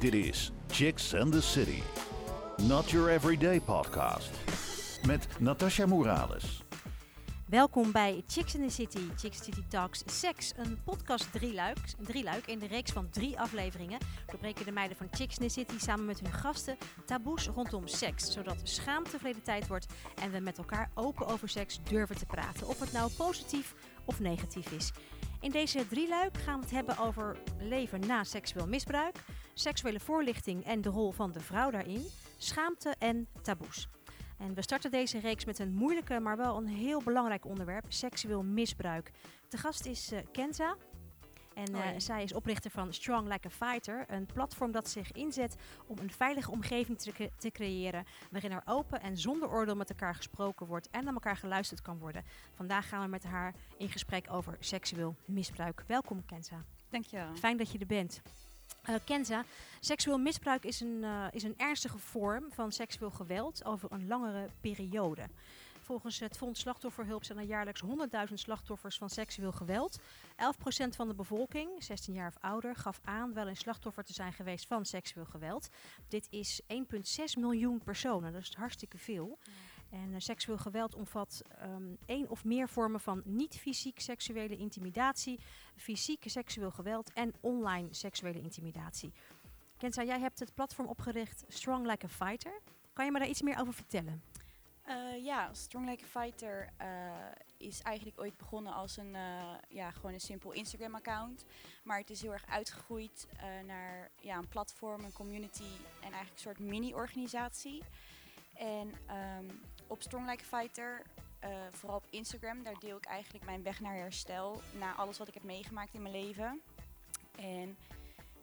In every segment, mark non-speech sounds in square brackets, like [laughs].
Dit is Chicks and the City. Not your everyday podcast. Met Natasha Morales. Welkom bij Chicks in the City, Chicks City Talks Sex, een podcast drieluik, drieluik in de reeks van drie afleveringen. Doorbreken de meiden van Chicks in the City samen met hun gasten taboes rondom seks, zodat schaamte verleden tijd wordt en we met elkaar open over seks durven te praten, of het nou positief of negatief is. In deze drieluik gaan we het hebben over leven na seksueel misbruik, seksuele voorlichting en de rol van de vrouw daarin, schaamte en taboes. En we starten deze reeks met een moeilijke, maar wel een heel belangrijk onderwerp: seksueel misbruik. De gast is uh, Kenza. En uh, zij is oprichter van Strong Like a Fighter, een platform dat zich inzet om een veilige omgeving te, te, creëren waarin er open en zonder oordeel met elkaar gesproken wordt en naar elkaar geluisterd kan worden. Vandaag gaan we met haar in gesprek over seksueel misbruik. Welkom Kenza. Dankjewel. Fijn dat je er bent. Uh, Kenza, seksueel misbruik is een, uh, is een ernstige vorm van seksueel geweld over een langere periode. Volgens het Fonds Slachtofferhulp zijn er jaarlijks 100.000 slachtoffers van seksueel geweld. 11% van de bevolking, 16 jaar of ouder, gaf aan wel een slachtoffer te zijn geweest van seksueel geweld. Dit is 1,6 miljoen personen, dat is hartstikke veel. En uh, seksueel geweld omvat um, één of meer vormen van niet-fysiek seksuele intimidatie, fysiek seksueel geweld en online seksuele intimidatie. Kenza, jij hebt het platform opgericht Strong Like a Fighter. Kan je me daar iets meer over vertellen? Uh, ja, Strong Like a Fighter uh, is eigenlijk ooit begonnen als een, ja, gewoon een simpel Instagram-account. Maar het is heel erg uitgegroeid naar ja, een platform, een community en eigenlijk een soort mini-organisatie. En um, op Strong Like Fighter, vooral op Instagram, daar deel ik eigenlijk mijn weg naar herstel. Na alles wat ik heb meegemaakt in mijn leven. En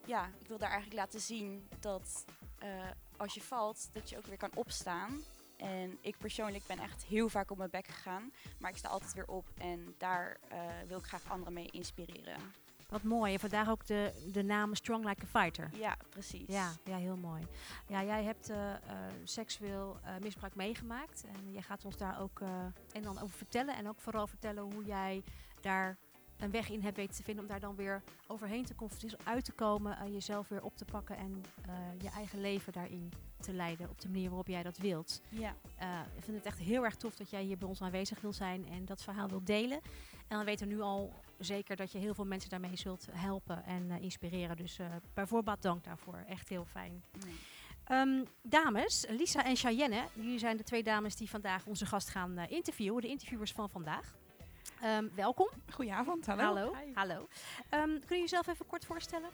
ja, ik wil daar eigenlijk laten zien dat als je valt, dat je ook weer kan opstaan. En ik persoonlijk ben echt heel vaak op mijn bek gegaan. Maar ik sta altijd weer op en daar uh, wil ik graag anderen mee inspireren. Wat mooi. En vandaar ook de, de naam Strong Like a Fighter. Ja, precies. Ja, ja heel mooi. Ja, jij hebt uh, uh, seksueel misbruik meegemaakt. En jij gaat ons daar ook en dan over vertellen. En ook vooral vertellen hoe jij daar een weg in hebt weten te vinden om daar dan weer overheen te confronteren, uit te komen, uh, jezelf weer op te pakken en uh, je eigen leven daarin te leiden op de manier waarop jij dat wilt. Ja. Uh, ik vind het echt heel erg tof dat jij hier bij ons aanwezig wil zijn en dat verhaal wil delen. En dan weten we nu al zeker dat je heel veel mensen daarmee zult helpen en inspireren. Dus bijvoorbeeld dank daarvoor. Echt heel fijn. Nee. Um, dames, Lisa en Cheyenne, jullie zijn de twee dames die vandaag onze gast gaan interviewen, de interviewers van vandaag. Um, welkom. Goedenavond, hallo. Hallo. Hallo. Um, kun je jezelf even kort voorstellen?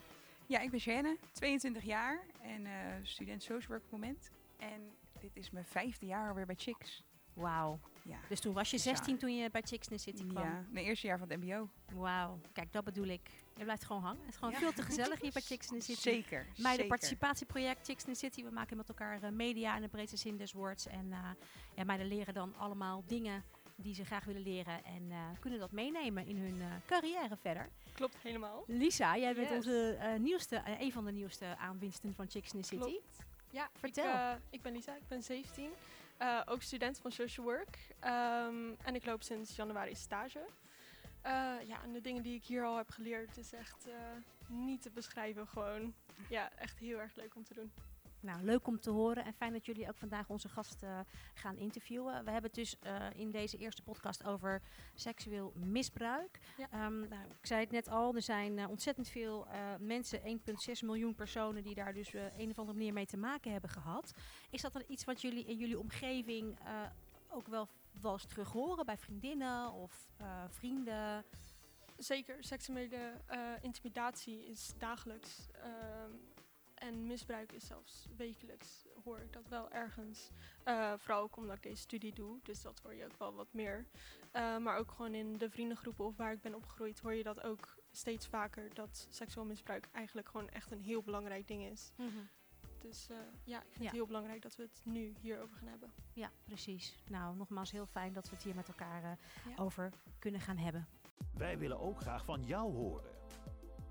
Ja, ik ben Jeanne, 22 jaar en uh, student social work moment. En dit is mijn vijfde jaar alweer bij Chicks. Wauw. Ja. Dus toen was je 16 toen je bij Chicks in City kwam? Ja, mijn eerste jaar van het mbo. Wauw. Kijk, dat bedoel ik. Je blijft gewoon hangen. Het is gewoon ja. veel te gezellig hier bij [laughs] Chicks in the City. Zeker. Mijn de participatieproject Chicks in the City. We maken met elkaar uh, media in de breedste zin des woords. En uh, ja, meiden leren dan allemaal dingen die ze graag willen leren en uh, kunnen dat meenemen in hun uh, carrière verder. Klopt helemaal. Lisa, jij bent yes. onze uh, nieuwste, een van de nieuwste aanwinsten van Chicks in the City. Klopt. Ja, vertel. Ik, ik, ben Lisa, ik ben 17, ook student van social work um, en ik loop sinds januari stage. ja, en de dingen die ik hier al heb geleerd is echt niet te beschrijven. Gewoon, ja, echt heel erg leuk om te doen. Nou, leuk om te horen en fijn dat jullie ook vandaag onze gast uh, gaan interviewen. We hebben het dus uh, in deze eerste podcast over seksueel misbruik. Ja. Um, nou, ik zei het net al, er zijn uh, ontzettend veel mensen, 1,6 miljoen personen, die daar dus een of andere manier mee te maken hebben gehad. Is dat dan iets wat jullie in jullie omgeving ook wel, wel eens terug horen bij vriendinnen of vrienden? Zeker, seksuele intimidatie is dagelijks. Ehm, en misbruik is zelfs wekelijks, hoor ik dat wel ergens. Uh, vooral ook omdat ik deze studie doe, dus dat hoor je ook wel wat meer. Uh, maar ook gewoon in de vriendengroepen of waar ik ben opgegroeid, hoor je dat ook steeds vaker. Dat seksueel misbruik eigenlijk gewoon echt een heel belangrijk ding is. Mm -hmm. Dus uh, ja, ik vind ja. het heel belangrijk dat we het nu hierover gaan hebben. Ja, precies. Nou, nogmaals heel fijn dat we het hier met elkaar ja. over kunnen gaan hebben. Wij willen ook graag van jou horen.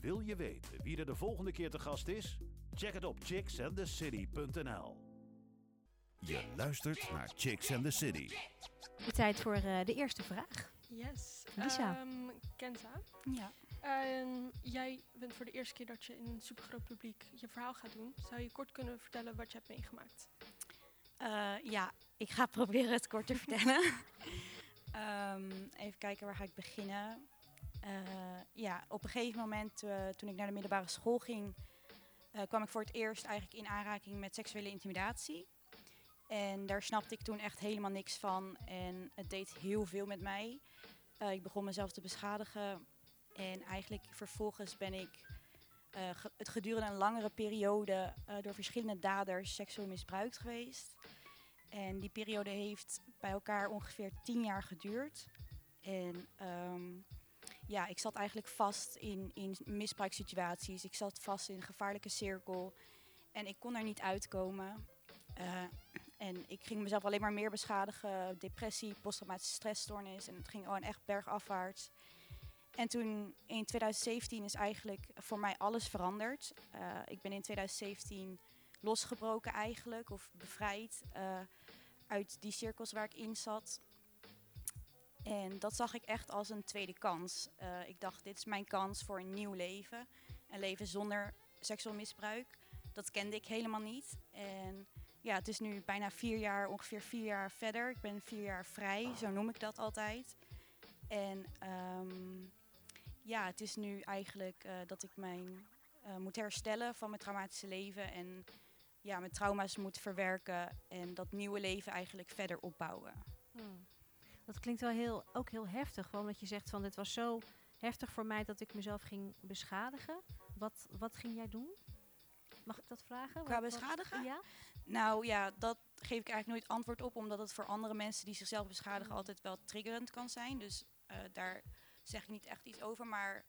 Wil je weten wie er de volgende keer te gast is? Check het op chicksandthecity.nl. Je luistert naar Chicks and the City. Tijd voor eh, de eerste vraag. Yes. Lisa. Ehm, Kenza, Ja. ehm, jij bent voor de eerste keer dat je in een supergroot publiek je verhaal gaat doen. Zou je kort kunnen vertellen wat je hebt meegemaakt? Eh, ja, ik ga [laughs] proberen het kort te vertellen. [laughs] Ehm, even kijken, waar ga ik beginnen? Eh, ja, op een gegeven moment eh, toen ik naar de middelbare school ging, eh, kwam ik voor het eerst eigenlijk in aanraking met seksuele intimidatie. En daar snapte ik toen echt helemaal niks van. En het deed heel veel met mij. Ik begon mezelf te beschadigen. En eigenlijk vervolgens ben ik het gedurende een langere periode door verschillende daders seksueel misbruikt geweest. En die periode heeft bij elkaar ongeveer tien jaar geduurd. En ehm, ja, ik zat eigenlijk vast in, in misbruikssituaties. Ik zat vast in een gevaarlijke cirkel. En ik kon er niet uitkomen. Eh, en ik ging mezelf alleen maar meer beschadigen. Depressie, posttraumatische stressstoornis. En het ging gewoon echt bergafwaarts. En toen in 2017 is eigenlijk voor mij alles veranderd. Eh, ik ben in 2017 losgebroken eigenlijk, of bevrijd eh, uit die cirkels waar ik in zat. En dat zag ik echt als een tweede kans. Eh, ik dacht, dit is mijn kans voor een nieuw leven. Een leven zonder seksueel misbruik. Dat kende ik helemaal niet. En ja, het is nu bijna vier jaar, ongeveer vier jaar verder. Ik ben vier jaar vrij, zo noem ik dat altijd. En ehm, ja, het is nu eigenlijk eh, dat ik mijn eh, moet herstellen van mijn traumatische leven. En ja, mijn trauma's moet verwerken. En dat nieuwe leven eigenlijk verder opbouwen. Hmm. Dat klinkt wel heel, ook heel heftig. Gewoon dat je zegt van dit was zo heftig voor mij dat ik mezelf ging beschadigen. Wat, wat ging jij doen? Mag ik dat vragen? Qua beschadigen? Ja. Nou ja, dat geef ik eigenlijk nooit antwoord op, omdat het voor andere mensen die zichzelf beschadigen Mm. altijd wel triggerend kan zijn. Dus eh, daar zeg ik niet echt iets over. Maar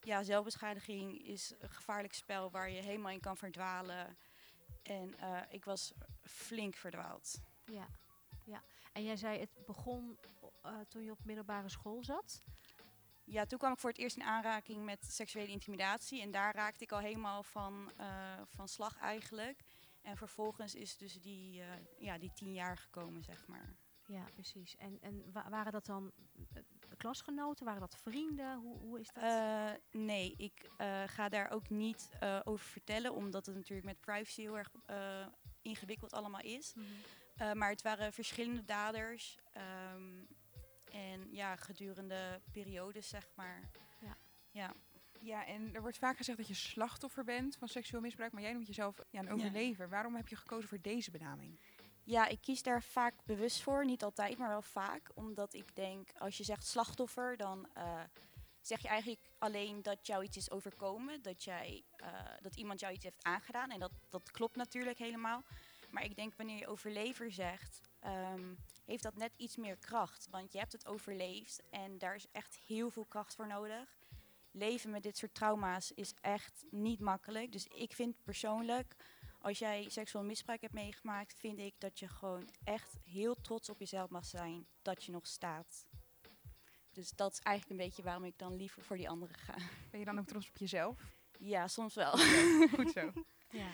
ja, zelfbeschadiging is een gevaarlijk spel waar je helemaal in kan verdwalen. En eh, ik was flink verdwaald. Ja. ja. En jij zei het begon eh, toen je op middelbare school zat. Ja, toen kwam ik voor het eerst in aanraking met seksuele intimidatie. En daar raakte ik al helemaal van, eh, van slag eigenlijk. En vervolgens is dus die, eh, ja, die tien jaar gekomen, zeg maar. Ja, precies. En, en wa- waren dat dan klasgenoten? Waren dat vrienden? Hoe, hoe is dat? Nee, ik ga daar ook niet over vertellen, omdat het natuurlijk met privacy heel erg ingewikkeld allemaal is. Mhm. Maar het waren verschillende daders. ehm, en ja, gedurende periodes, zeg maar. Ja. Ja. Ja, en er wordt vaak gezegd dat je slachtoffer bent van seksueel misbruik, maar jij noemt jezelf ja, een overlever. Waarom heb je gekozen voor deze benaming? Ja, ik kies daar vaak bewust voor. Niet altijd, maar wel vaak. Omdat ik denk, als je zegt slachtoffer, dan eh, zeg je eigenlijk alleen dat jou iets is overkomen. Dat, jij, eh, dat iemand jou iets heeft aangedaan. En dat, dat klopt natuurlijk helemaal. Maar ik denk, wanneer je overlever zegt, ehm, heeft dat net iets meer kracht. Want je hebt het overleefd en daar is echt heel veel kracht voor nodig. Leven met dit soort trauma's is echt niet makkelijk. Dus ik vind persoonlijk als jij seksueel misbruik hebt meegemaakt, vind ik dat je gewoon echt heel trots op jezelf mag zijn dat je nog staat. Dus dat is eigenlijk een beetje waarom ik dan liever voor die anderen ga. Ben je dan ook trots op jezelf? Ja, soms wel. Goed zo. [laughs] ja.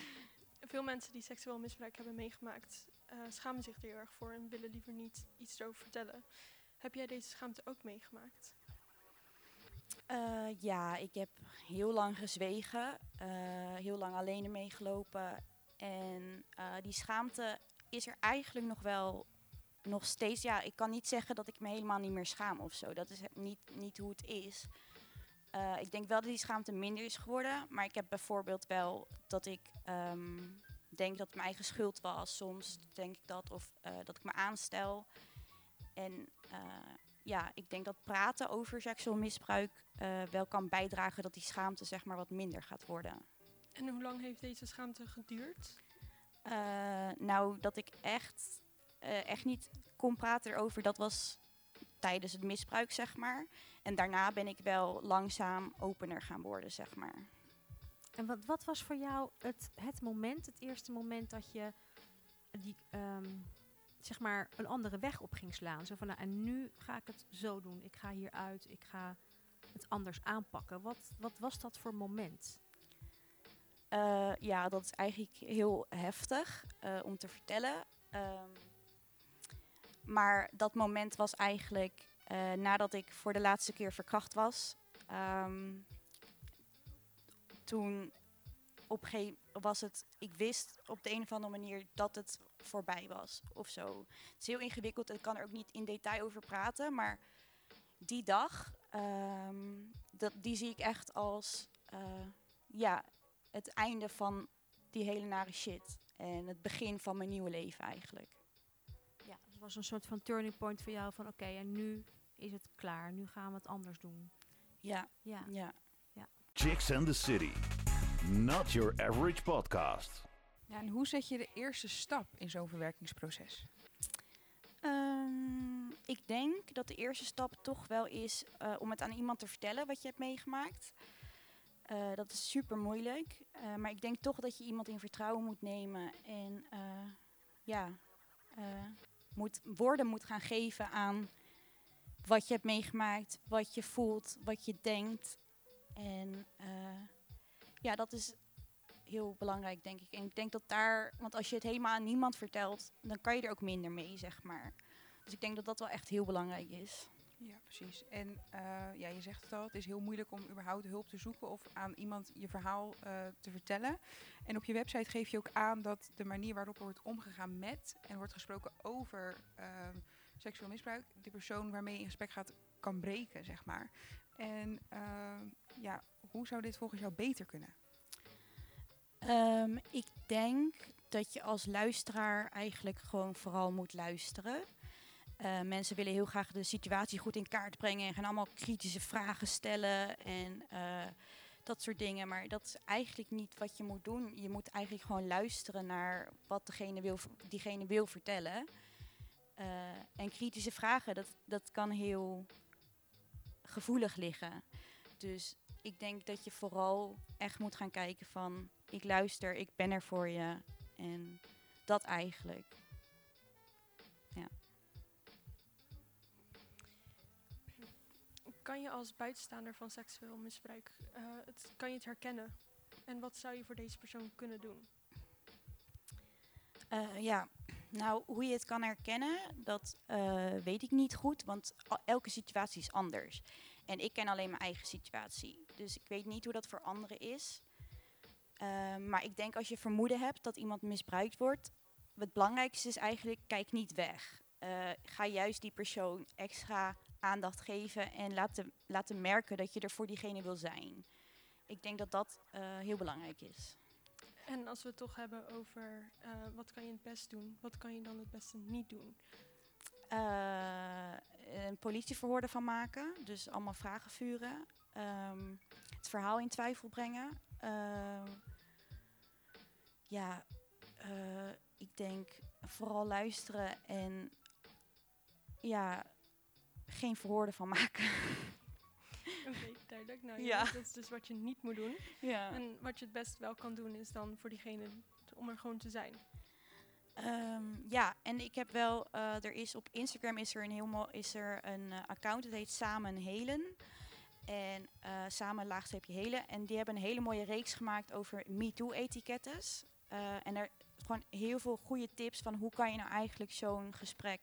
Veel mensen die seksueel misbruik hebben meegemaakt, eh, schamen zich er heel erg voor en willen liever niet iets erover vertellen. Heb jij deze schaamte ook meegemaakt? Eh, ja, ik heb heel lang gezwegen, eh, heel lang alleen ermee gelopen. En die schaamte is er eigenlijk nog wel nog steeds. Ja, ik kan niet zeggen dat ik me helemaal niet meer schaam of zo. Dat is niet, niet hoe het is. Ik denk wel dat die schaamte minder is geworden. Maar ik heb bijvoorbeeld wel dat ik ehm, denk dat het mijn eigen schuld was. Soms denk ik dat. Of eh, dat ik me aanstel. En eh, ja, ik denk dat praten over seksueel misbruik eh, wel kan bijdragen dat die schaamte zeg maar wat minder gaat worden. En hoe lang heeft deze schaamte geduurd? Nou, dat ik echt, echt niet kon praten erover, dat was tijdens het misbruik, zeg maar. En daarna ben ik wel langzaam opener gaan worden, zeg maar. En wat, wat was voor jou het, het moment, het eerste moment dat je die, ehm, zeg maar een andere weg op ging slaan? Zo van, nou, en nu ga ik het zo doen. Ik ga hieruit, ik ga het anders aanpakken. Wat, wat was dat voor moment? Eh, ja, dat is eigenlijk heel heftig eh, om te vertellen. Ehm, maar dat moment was eigenlijk eh, nadat ik voor de laatste keer verkracht was. Ehm, toen op was het, ik wist op de een of andere manier dat het voorbij was of zo. Het is heel ingewikkeld, ik kan er ook niet in detail over praten, maar die dag, ehm, dat, die zie ik echt als eh, ja, het einde van die hele nare shit. En het begin van mijn nieuwe leven eigenlijk. Ja, het was een soort van turning point voor jou van oké, en nu is het klaar. Nu gaan we het anders doen. Ja, Ja. ja. Chicks and the City. Not your average podcast. Ja, en hoe zet je de eerste stap in zo'n verwerkingsproces? Ehm, ik denk dat de eerste stap toch wel is eh, om het aan iemand te vertellen wat je hebt meegemaakt. Eh, dat is super moeilijk. eh, maar ik denk toch dat je iemand in vertrouwen moet nemen en eh, ja, eh, moet, woorden moet gaan geven aan wat je hebt meegemaakt, wat je voelt, wat je denkt. En eh, ja, dat is heel belangrijk, denk ik. En ik denk dat daar, want als je het helemaal aan niemand vertelt, dan kan je er ook minder mee, zeg maar. Dus ik denk dat dat wel echt heel belangrijk is. Ja, precies. En eh, ja, je zegt het al, het is heel moeilijk om überhaupt hulp te zoeken of aan iemand je verhaal eh, te vertellen. En op je website geef je ook aan dat de manier waarop er wordt omgegaan met en wordt gesproken over ehm, seksueel misbruik, de persoon waarmee je in gesprek gaat, kan breken, zeg maar. En ehm, ja, hoe zou dit volgens jou beter kunnen? Ehm, ik denk dat je als luisteraar eigenlijk gewoon vooral moet luisteren. Eh, mensen willen heel graag de situatie goed in kaart brengen en gaan allemaal kritische vragen stellen en eh, dat soort dingen. Maar dat is eigenlijk niet wat je moet doen. Je moet eigenlijk gewoon luisteren naar wat degene wil, diegene wil vertellen. Eh, en kritische vragen, dat, dat kan heel gevoelig liggen. Dus ik denk dat je vooral echt moet gaan kijken van ik luister, ik ben er voor je. En dat eigenlijk. Kan je als buitenstaander van seksueel misbruik, eh, het, kan je het herkennen? En wat zou je voor deze persoon kunnen doen? Eh, ja, nou hoe je het kan herkennen, dat eh, weet ik niet goed. Want elke situatie is anders. En ik ken alleen mijn eigen situatie. Dus ik weet niet hoe dat voor anderen is. Eh, maar ik denk als je vermoeden hebt dat iemand misbruikt wordt, het belangrijkste is eigenlijk, kijk niet weg. Eh, ga juist die persoon extra aandacht geven en laten, laten merken dat je er voor diegene wil zijn. Ik denk dat dat eh, heel belangrijk is. En als we het toch hebben over eh, wat kan je het best doen, wat kan je dan het beste niet doen? eh, een politieverhoor ervan maken. Dus allemaal vragen vuren. Ehm, het verhaal in twijfel brengen. Ehm, ja, eh, ik denk vooral luisteren en ja, geen verhoor ervan maken. [laughs] [laughs] Oké, duidelijk. Nou, Ja. dat is dus wat je niet moet doen. ja. En wat je het best wel kan doen, is dan voor diegene om er gewoon te zijn. Ehm, ja, en ik heb wel, eh, er is op Instagram is er een heel is er een eh, account, het heet Samen Helen. En eh, samen laagstreepje helen. En die hebben een hele mooie reeks gemaakt over MeToo-etikettes. En er gewoon heel veel goede tips van hoe kan je nou eigenlijk zo'n gesprek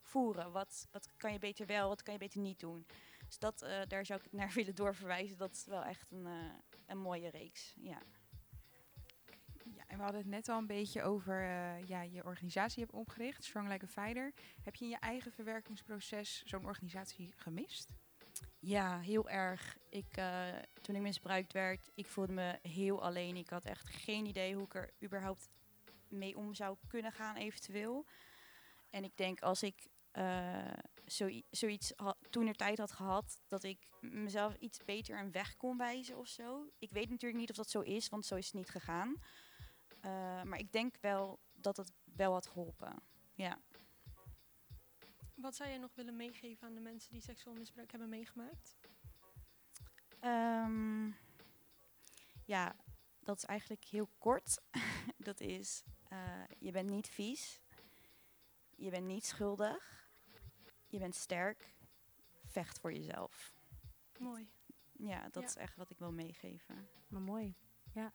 voeren. Wat, wat kan je beter wel, wat kan je beter niet doen. Dus dat, eh, daar zou ik naar [laughs] willen doorverwijzen. Dat is wel echt een, eh, een mooie reeks. Ja. Ja, en we hadden het net al een beetje over eh, ja, je organisatie hebt opgericht, Strong Like a Fighter. Heb je in je eigen verwerkingsproces zo'n organisatie gemist? Ja, heel erg. Ik, eh, toen ik misbruikt werd, ik voelde me heel alleen. Ik had echt geen idee hoe ik er überhaupt mee om zou kunnen gaan, eventueel. En ik denk als ik eh, zoi- zoiets toen er tijd had gehad, dat ik mezelf iets beter een weg kon wijzen of zo. Ik weet natuurlijk niet of dat zo is, want zo is het niet gegaan. Eh, maar ik denk wel dat het wel had geholpen. Ja. Wat zou je nog willen meegeven aan de mensen die seksueel misbruik hebben meegemaakt? Ehm, ja, dat is eigenlijk heel kort. [laughs] dat is, eh, je bent niet vies. Je bent niet schuldig. Je bent sterk. Vecht voor jezelf. Mooi. Ja, dat Ja. is echt wat ik wil meegeven. Maar mooi, ja.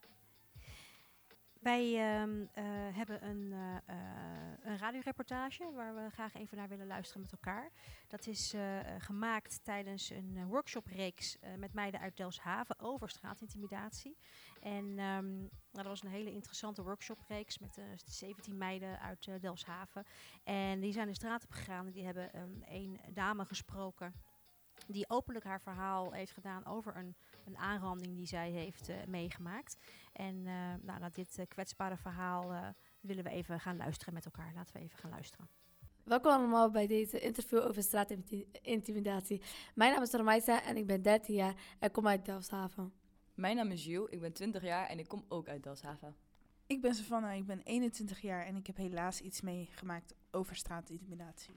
Wij ehm, eh, hebben een, eh, eh, een radioreportage waar we graag even naar willen luisteren met elkaar. Dat is gemaakt tijdens een workshopreeks met meiden uit Delfshaven over straatintimidatie. En ehm, nou, dat was een hele interessante workshopreeks met eh, 17 meiden uit Delfshaven. En die zijn de straat op gegaan en die hebben ehm, een dame gesproken die openlijk haar verhaal heeft gedaan over een, een aanranding die zij heeft meegemaakt. En eh, nou, naar dit eh, kwetsbare verhaal eh, willen we even gaan luisteren met elkaar. Laten we even gaan luisteren. Welkom allemaal bij deze interview over straatintimidatie. Mijn naam is Ramaisa en ik ben 13 jaar en kom uit Delfshaven. Mijn naam is Jules, ik ben 20 jaar en ik kom ook uit Delfshaven. Ik ben Savannah, ik ben 21 jaar en ik heb helaas iets meegemaakt over straatintimidatie.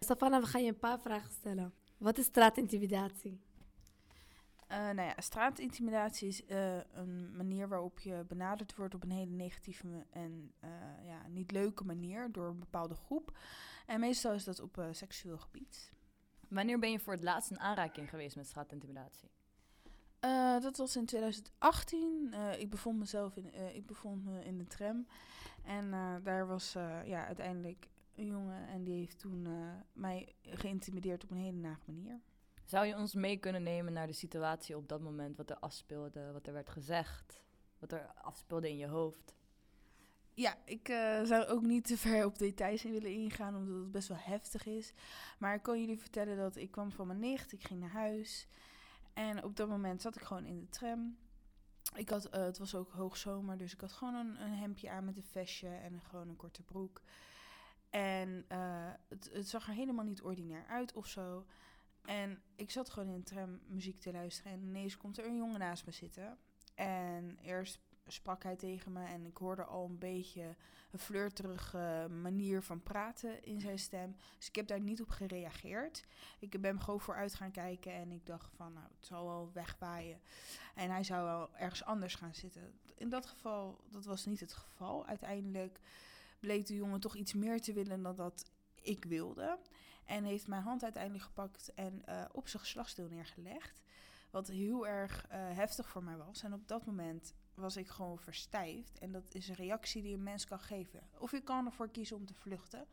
Stefana, we gaan je een paar vragen stellen. Wat is straatintimidatie? Eh, nou ja, straatintimidatie is eh, een manier waarop je benaderd wordt op een hele negatieve en eh, ja, niet leuke manier door een bepaalde groep. En meestal is dat op seksueel gebied. Wanneer ben je voor het laatst in aanraking geweest met straatintimidatie? Dat was in 2018. Eh, ik bevond mezelf in, ik bevond me in de tram. En daar was ja, uiteindelijk een jongen en die heeft toen mij geïntimideerd op een hele nare manier. Zou je ons mee kunnen nemen naar de situatie op dat moment, wat er afspeelde, wat er werd gezegd, wat er afspeelde in je hoofd? Ja, ik eh, zou ook niet te ver op details in willen ingaan, omdat het best wel heftig is. Maar ik kan jullie vertellen dat ik kwam van mijn nicht, ik ging naar huis. En op dat moment zat ik gewoon in de tram. Ik had, eh, het was ook hoogzomer, dus ik had gewoon een, een hemdje aan met een vestje en gewoon een korte broek. En eh, het, het zag er helemaal niet ordinair uit of zo. En ik zat gewoon in de tram muziek te luisteren en ineens komt er een jongen naast me zitten. En eerst sprak hij tegen me en ik hoorde al een beetje een flirterige manier van praten in zijn stem. Dus ik heb daar niet op gereageerd. Ik ben hem gewoon vooruit gaan kijken en ik dacht van, nou, het zal wel wegwaaien. En hij zou wel ergens anders gaan zitten. In dat geval, dat was niet het geval. Uiteindelijk bleek de jongen toch iets meer te willen dan dat ik wilde. En heeft mijn hand uiteindelijk gepakt en eh, op zijn geslachtsdeel neergelegd. Wat heel erg eh, heftig voor mij was. En op dat moment was ik gewoon verstijfd. En dat is een reactie die een mens kan geven. Of je kan ervoor kiezen om te vluchten.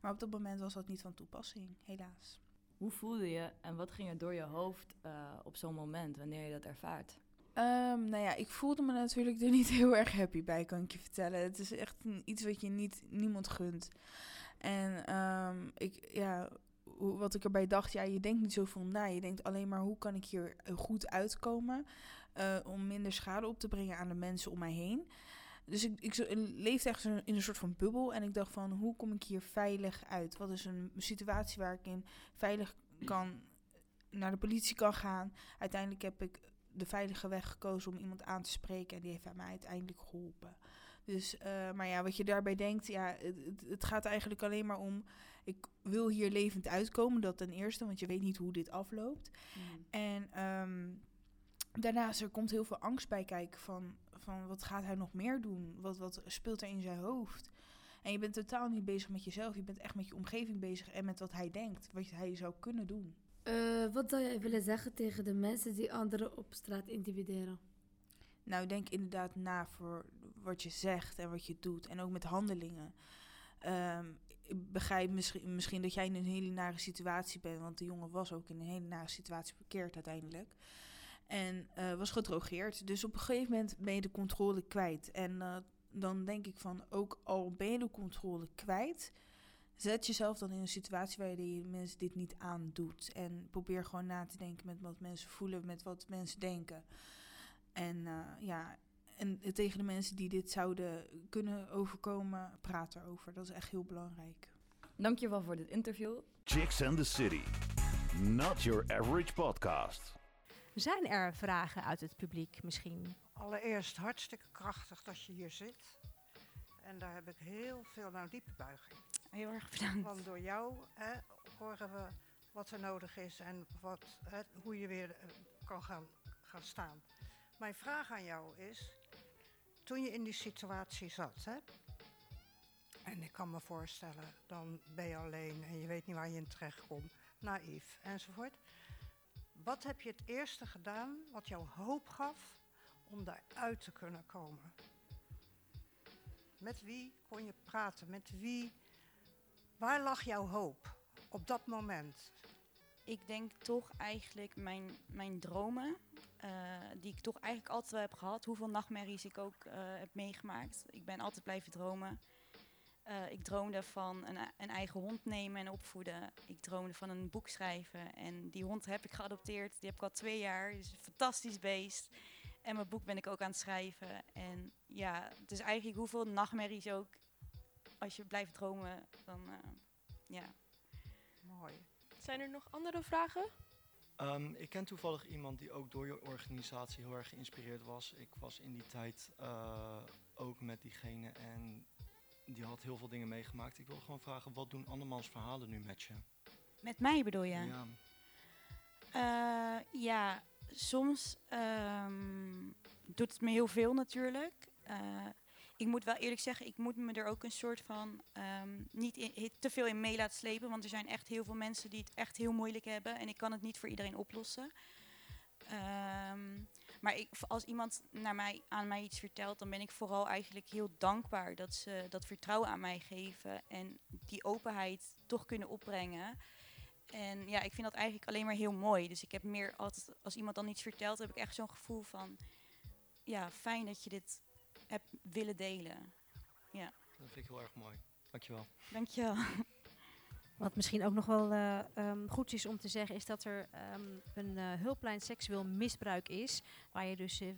Maar op dat moment was dat niet van toepassing, helaas. Hoe voelde je en wat ging er door je hoofd eh, op zo'n moment, wanneer je dat ervaart? Ehm, nou ja, ik voelde me natuurlijk er niet [laughs] heel erg happy bij, kan ik je vertellen. Het is echt een- iets wat je niet niemand gunt. En ehm, ik, ja, wat ik erbij dacht, ja, je denkt niet zoveel na. Je denkt alleen maar, hoe kan ik hier eh, goed uitkomen? eh, om minder schade op te brengen aan de mensen om mij heen. Dus ik, ik zo- leefde echt in een soort van bubbel. En ik dacht van, hoe kom ik hier veilig uit? Wat is een situatie waar ik in veilig kan naar de politie kan gaan? Uiteindelijk heb ik de veilige weg gekozen om iemand aan te spreken. En die heeft mij uiteindelijk geholpen. Dus, eh, maar ja, wat je daarbij denkt, ja, het, het, gaat eigenlijk alleen maar om... Ik wil hier levend uitkomen, dat ten eerste, want je weet niet hoe dit afloopt. En ehm, daarnaast, er komt heel veel angst bij kijken van, van wat gaat hij nog meer doen? Wat, wat speelt er in zijn hoofd? En je bent totaal niet bezig met jezelf. Je bent echt met je omgeving bezig en met wat hij denkt, wat hij zou kunnen doen. Eh, wat zou jij willen zeggen tegen de mensen die anderen op straat intimideren? Nou, denk inderdaad na voor wat je zegt en wat je doet. En ook met handelingen. Ehm, ik begrijp misschien, misschien dat jij in een hele nare situatie bent. Want de jongen was ook in een hele nare situatie verkeerd uiteindelijk. En eh, was gedrogeerd. Dus op een gegeven moment ben je de controle kwijt. En eh, dan denk ik van, ook al ben je de controle kwijt... Zet jezelf dan in een situatie waar je mensen dit niet aandoet. En probeer gewoon na te denken met wat mensen voelen, met wat mensen denken. En eh, ja, en tegen de mensen die dit zouden kunnen overkomen, praat erover. Dat is echt heel belangrijk. Dankjewel voor dit interview. Chicks and the City. Not your average podcast. Zijn er vragen uit het publiek misschien? Allereerst hartstikke krachtig dat je hier zit. En daar heb ik heel veel, nou diepe buiging. Heel erg bedankt. Want door jou hè, horen we wat er nodig is en wat, hè, hoe je weer eh, kan gaan, gaan staan. Mijn vraag aan jou is, toen je in die situatie zat, hè? En ik kan me voorstellen, dan ben je alleen en je weet niet waar je in terecht komt, naïef enzovoort. Wat heb je het eerste gedaan wat jou hoop gaf om daaruit te kunnen komen? Met wie kon je praten? Met wie? Waar lag jouw hoop op dat moment? Ik denk toch eigenlijk mijn, mijn dromen, eh, die ik toch eigenlijk altijd wel heb gehad. Hoeveel nachtmerries ik ook eh, heb meegemaakt. Ik ben altijd blijven dromen. Eh, ik droomde van een, een eigen hond nemen en opvoeden. Ik droomde van een boek schrijven. En die hond heb ik geadopteerd. Die heb ik al twee jaar. Is een fantastisch beest. En mijn boek ben ik ook aan het schrijven. En ja, dus eigenlijk hoeveel nachtmerries ook. Als je blijft dromen, dan ja. Mooi. Zijn er nog andere vragen? Ehm, ik ken toevallig iemand die ook door je organisatie heel erg geïnspireerd was. Ik was in die tijd eh, ook met diegene en die had heel veel dingen meegemaakt. Ik wil gewoon vragen, wat doen andermans verhalen nu met je? Met mij bedoel je? Ja. Eh, ja, soms ehm, doet het me heel veel natuurlijk. Eh, ik moet wel eerlijk zeggen, ik moet me er ook een soort van ehm, niet te veel in mee laten slepen. Want er zijn echt heel veel mensen die het echt heel moeilijk hebben. En ik kan het niet voor iedereen oplossen. Ehm, maar ik, als iemand naar mij, aan mij iets vertelt, dan ben ik vooral eigenlijk heel dankbaar dat ze dat vertrouwen aan mij geven. En die openheid toch kunnen opbrengen. En ja, ik vind dat eigenlijk alleen maar heel mooi. Dus ik heb meer altijd, als iemand dan iets vertelt, heb ik echt zo'n gevoel van, ja, fijn dat je dit hebt willen delen. Ja, Dat vind ik heel erg mooi. Dankjewel. dankjewel. [laughs] Wat misschien ook nog wel eh, ehm, goed is om te zeggen, is dat er ehm, een eh, hulplijn seksueel misbruik is. Waar je dus eh, 24-7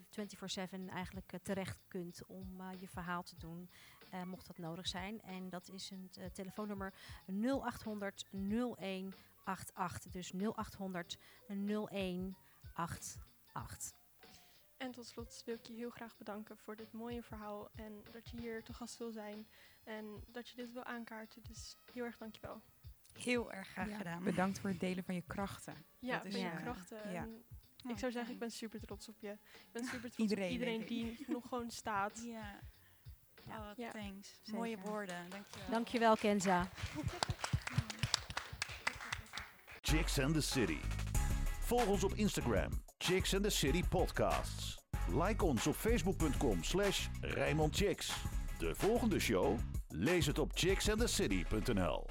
eigenlijk eh, terecht kunt om eh, je verhaal te doen, eh, mocht dat nodig zijn. En dat is een eh, telefoonnummer 0800 0188. Dus 0800 0188. En tot slot wil ik je heel graag bedanken voor dit mooie verhaal. En dat je hier te gast wil zijn. En dat je dit wil aankaarten. Dus heel erg dankjewel. Heel erg graag Ja, gedaan. Bedankt voor het delen van je krachten. Ja, Dat is, ben je eh, krachten. ja. En ik zou zeggen, ik ben super trots op je. Ik ben super trots Iedereen, op iedereen die [laughs] nog gewoon staat. Ja. Oh, Ja. thanks. Zeker. Mooie woorden, dankjewel. Dankjewel Kenza. Chicks and the City. Volg ons op Instagram, Chicks and the City Podcasts. Like ons op facebook.com slash. De volgende show? Lees het op chicksandthecity.nl